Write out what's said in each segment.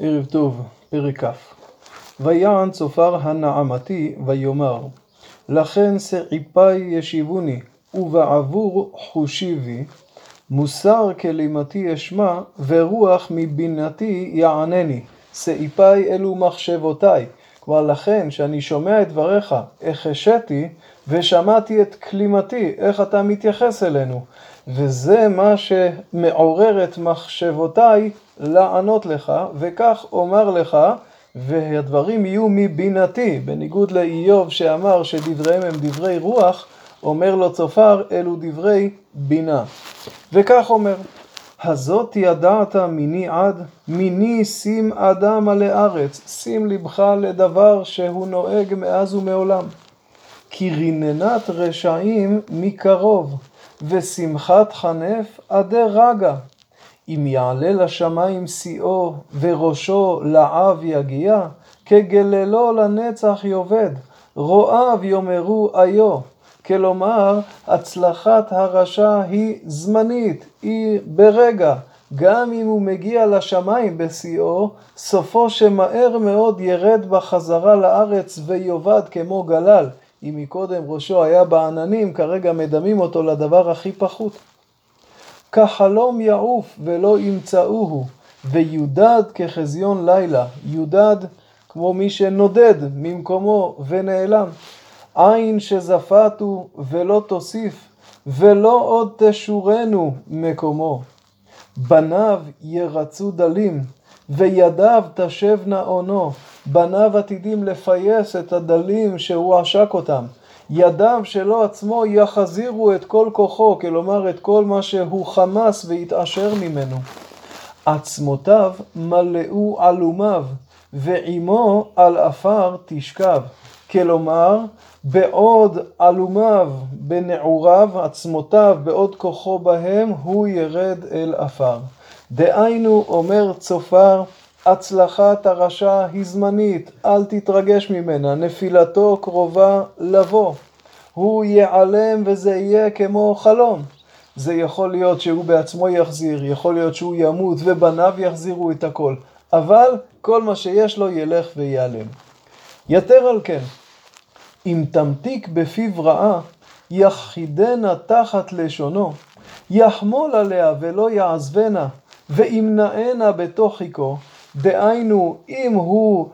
ערב טוב, פרק כ'. ויען צופר הנעמתי ויאמר לכן שעיפי ישיבוני ובעבור חושיבי מוסר כלימתי אשמע ורוח מבינתי יענני שעיפי אלו מחשבותיי כלומר לכן שאני שומע את דבריך החשיתי ושמעתי את כלימתי איך אתה מתייחס אלינו וזה מה שמעורר את מחשבותיי לענות לך, וכך אומר לך, והדברים יהיו מבינתי, בניגוד לאיוב שאמר שדבריהם הם דברי רוח, אומר לו צופר, אלו דברי בינה. וכך אומר, הזאת ידעת מיני עד, מיני שים אדם על הארץ, שים לבך לדבר שהוא נוהג מאז ומעולם. כי ריננת רשעים מקרוב, ושמחת חנף עדי רגע. אם יעלה לשמיים שיאו, וראשו לעב יגיע, כגללו לנצח יאבד, רועיו יאמרו איו. כלומר, הצלחת הרשע היא זמנית, היא ברגע. גם אם הוא מגיע לשמיים בשיאו, סופו שמהר מאוד ירד בחזרה לארץ ויאבד כמו גלל. אם מקודם ראשו היה בעננים, כרגע מדמים אותו לדבר הכי פחות. כחלום יעוף ולא ימצאוהו, ויודד כחזיון לילה, יודד כמו מי שנודד ממקומו ונעלם. עין שזפתו ולא תוסיף, ולא עוד תשורנו מקומו. בניו ירצו דלים, וידיו תשבנה עונו. בניו עתידים לפייס את הדלים שהוא עשק אותם. ידיו שלו עצמו יחזירו את כל כוחו, כלומר את כל מה שהוא חמס והתעשר ממנו. עצמותיו מלאו עלומיו, ועמו על עפר תשכב. כלומר, בעוד עלומיו בנעוריו, עצמותיו בעוד כוחו בהם, הוא ירד אל עפר. דהיינו, אומר צופר, הצלחת הרשע היא זמנית, אל תתרגש ממנה, נפילתו קרובה לבוא. הוא ייעלם וזה יהיה כמו חלום. זה יכול להיות שהוא בעצמו יחזיר, יכול להיות שהוא ימות ובניו יחזירו את הכל, אבל כל מה שיש לו ילך וייעלם. יתר על כן, אם תמתיק בפיו רעה, יחידנה תחת לשונו, יחמול עליה ולא יעזבנה, וימנענה בתוך חיכו, דהיינו, אם הוא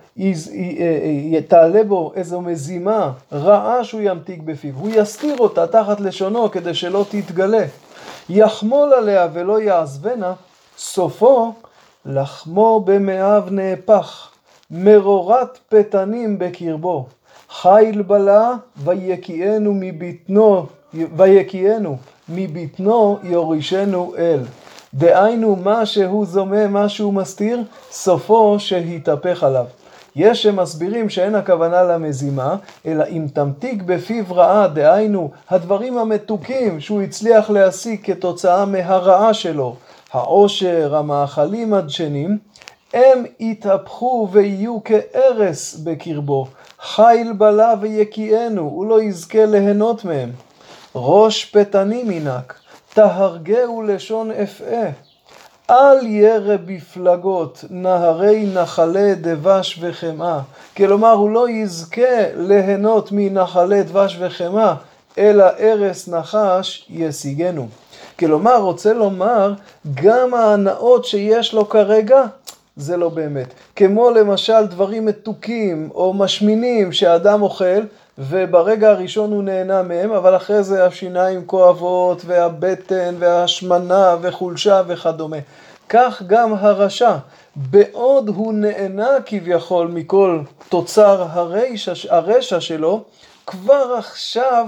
תעלה בו איזו מזימה רעה שהוא ימתיק בפיו, הוא יסתיר אותה תחת לשונו כדי שלא תתגלה. יחמול עליה ולא יעזבנה, סופו לחמו במאיו נהפך, מרורת פתנים בקרבו. חיל בלה ויקיאנו מבטנו, ויקיאנו מבטנו יורישנו אל. דהיינו מה שהוא זומה, מה שהוא מסתיר, סופו שהתהפך עליו. יש שמסבירים שאין הכוונה למזימה, אלא אם תמתיק בפיו רעה, דהיינו הדברים המתוקים שהוא הצליח להשיג כתוצאה מהרעה שלו, העושר, המאכלים הדשנים, הם יתהפכו ויהיו כארס בקרבו, חיל בלה ויקיאנו, הוא לא יזכה ליהנות מהם. ראש פתנים ינק, תהרגהו לשון אפעה. אל ירא בפלגות נהרי נחלי דבש וחמאה. כלומר, הוא לא יזכה ליהנות מנחלי דבש וחמאה, אלא ארס נחש ישיגנו. כלומר, רוצה לומר, גם ההנאות שיש לו כרגע, זה לא באמת. כמו למשל דברים מתוקים או משמינים שאדם אוכל, וברגע הראשון הוא נהנה מהם, אבל אחרי זה השיניים כואבות, והבטן, והשמנה, וחולשה וכדומה. כך גם הרשע, בעוד הוא נהנה כביכול מכל תוצר הרשע, הרשע שלו, כבר עכשיו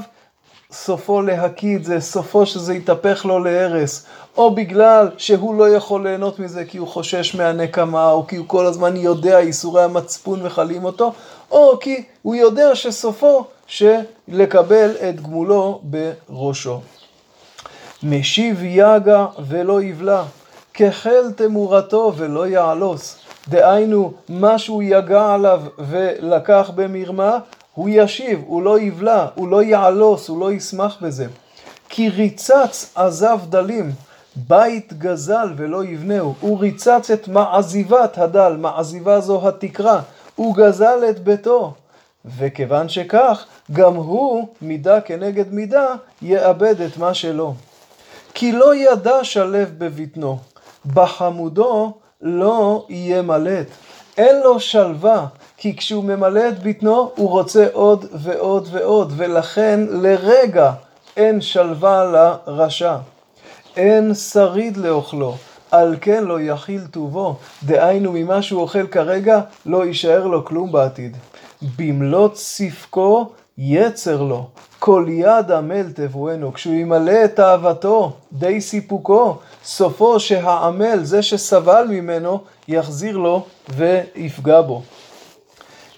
סופו להקיא את זה, סופו שזה יתהפך לו להרס, או בגלל שהוא לא יכול ליהנות מזה כי הוא חושש מהנקמה, או כי הוא כל הזמן יודע איסורי המצפון וחלים אותו, או כי הוא יודע שסופו שלקבל את גמולו בראשו. משיב יגע ולא יבלע, כחל תמורתו ולא יעלוס. דהיינו, מה שהוא יגע עליו ולקח במרמה, הוא ישיב, הוא לא יבלע, הוא לא יעלוס, הוא לא ישמח בזה. כי ריצץ עזב דלים, בית גזל ולא יבנהו, הוא ריצץ את מעזיבת הדל, מעזיבה זו התקרה, הוא גזל את ביתו. וכיוון שכך, גם הוא, מידה כנגד מידה, יאבד את מה שלו. כי לא ידע שלו בבטנו, בחמודו לא יהיה מלט. אין לו שלווה, כי כשהוא ממלא את בטנו, הוא רוצה עוד ועוד ועוד, ולכן לרגע אין שלווה לרשע. אין שריד לאוכלו, על כן לא יכיל טובו, דהיינו ממה שהוא אוכל כרגע, לא יישאר לו כלום בעתיד. במלוא צפקו יצר לו, כל יד עמל תבואנו, כשהוא ימלא את אהבתו, די סיפוקו, סופו שהעמל, זה שסבל ממנו, יחזיר לו ויפגע בו.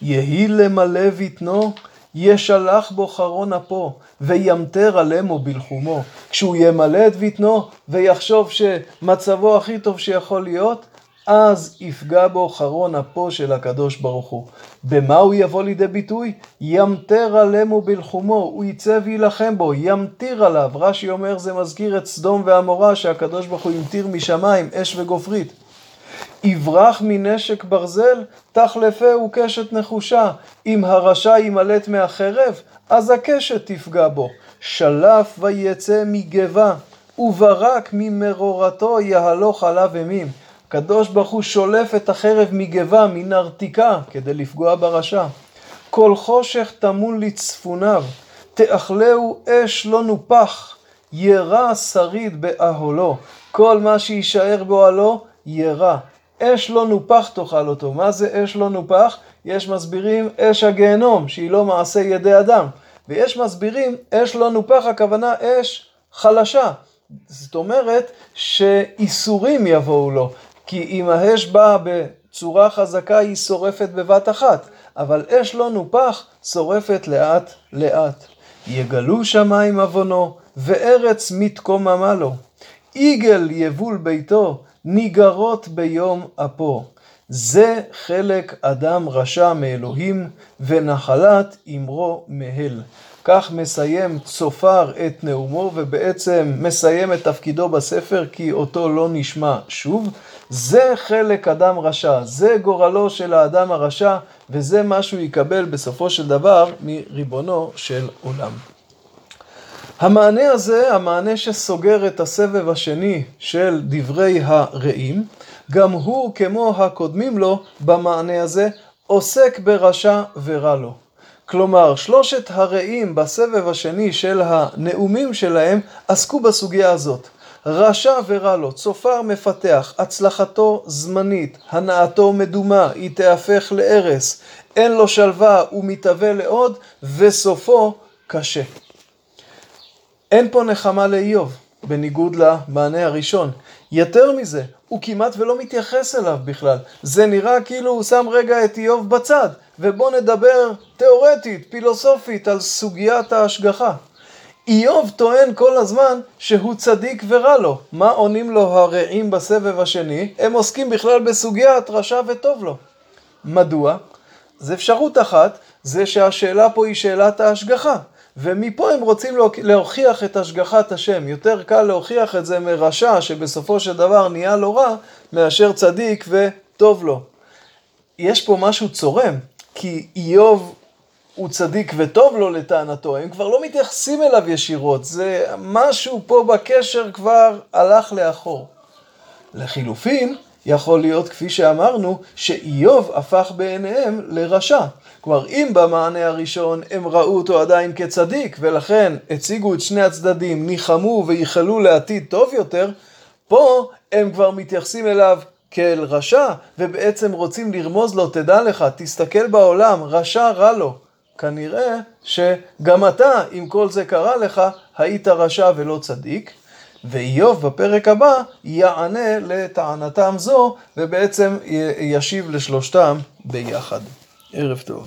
יהי למלא בטנו, ישלח בו חרון אפו, וימטר עלמו בלחומו. כשהוא ימלא את בטנו ויחשוב שמצבו הכי טוב שיכול להיות, אז יפגע בו חרון אפו של הקדוש ברוך הוא. במה הוא יבוא לידי ביטוי? ימטר עלמו בלחומו, הוא יצא וילחם בו, ימטיר עליו. רש"י אומר זה מזכיר את סדום ועמורה שהקדוש ברוך הוא ימטיר משמיים, אש וגופרית. יברח מנשק ברזל, תחלפהו קשת נחושה. אם הרשע יימלט מהחרב, אז הקשת תפגע בו. שלף ויצא מגבה, וברק ממרורתו יהלוך עליו אימים. הקדוש ברוך הוא שולף את החרב מגבה, מנרתיקה, כדי לפגוע ברשע. כל חושך טמון לצפוניו, תאכלהו אש לא נופח, ירע שריד באהלו. כל מה שיישאר באוהלו, ירע. אש לא נופח תאכל אותו. מה זה אש לא נופח? יש מסבירים אש הגיהנום, שהיא לא מעשה ידי אדם. ויש מסבירים אש לא נופח, הכוונה אש חלשה. זאת אומרת שאיסורים יבואו לו, כי אם האש באה בצורה חזקה היא שורפת בבת אחת, אבל אש לא נופח שורפת לאט לאט. יגלו שמיים עוונו, וארץ מתקוממה לו. עיגל יבול ביתו, ניגרות ביום אפו. זה חלק אדם רשע מאלוהים, ונחלת אמרו מהל. כך מסיים צופר את נאומו, ובעצם מסיים את תפקידו בספר, כי אותו לא נשמע שוב. זה חלק אדם רשע, זה גורלו של האדם הרשע, וזה מה שהוא יקבל בסופו של דבר מריבונו של עולם. המענה הזה, המענה שסוגר את הסבב השני של דברי הרעים, גם הוא, כמו הקודמים לו במענה הזה, עוסק ברשע ורע לו. כלומר, שלושת הרעים בסבב השני של הנאומים שלהם עסקו בסוגיה הזאת. רשע ורע לו, צופר מפתח, הצלחתו זמנית, הנאתו מדומה, היא תהפך להרס, אין לו שלווה, הוא מתהווה לעוד, וסופו קשה. אין פה נחמה לאיוב, בניגוד למענה הראשון. יותר מזה, הוא כמעט ולא מתייחס אליו בכלל. זה נראה כאילו הוא שם רגע את איוב בצד, ובוא נדבר תיאורטית, פילוסופית, על סוגיית ההשגחה. איוב טוען כל הזמן שהוא צדיק ורע לו. מה עונים לו הרעים בסבב השני? הם עוסקים בכלל בסוגיית רשע וטוב לו. מדוע? זו אפשרות אחת, זה שהשאלה פה היא שאלת ההשגחה. ומפה הם רוצים להוכיח את השגחת השם. יותר קל להוכיח את זה מרשע שבסופו של דבר נהיה לו רע, מאשר צדיק וטוב לו. יש פה משהו צורם, כי איוב הוא צדיק וטוב לו לטענתו, הם כבר לא מתייחסים אליו ישירות, זה משהו פה בקשר כבר הלך לאחור. לחילופין, יכול להיות, כפי שאמרנו, שאיוב הפך בעיניהם לרשע. כלומר, אם במענה הראשון הם ראו אותו עדיין כצדיק, ולכן הציגו את שני הצדדים, ניחמו וייחלו לעתיד טוב יותר, פה הם כבר מתייחסים אליו כאל רשע, ובעצם רוצים לרמוז לו, תדע לך, תסתכל בעולם, רשע רע לו. כנראה שגם אתה, אם כל זה קרה לך, היית רשע ולא צדיק. ואיוב בפרק הבא יענה לטענתם זו, ובעצם ישיב לשלושתם ביחד. ערב טוב.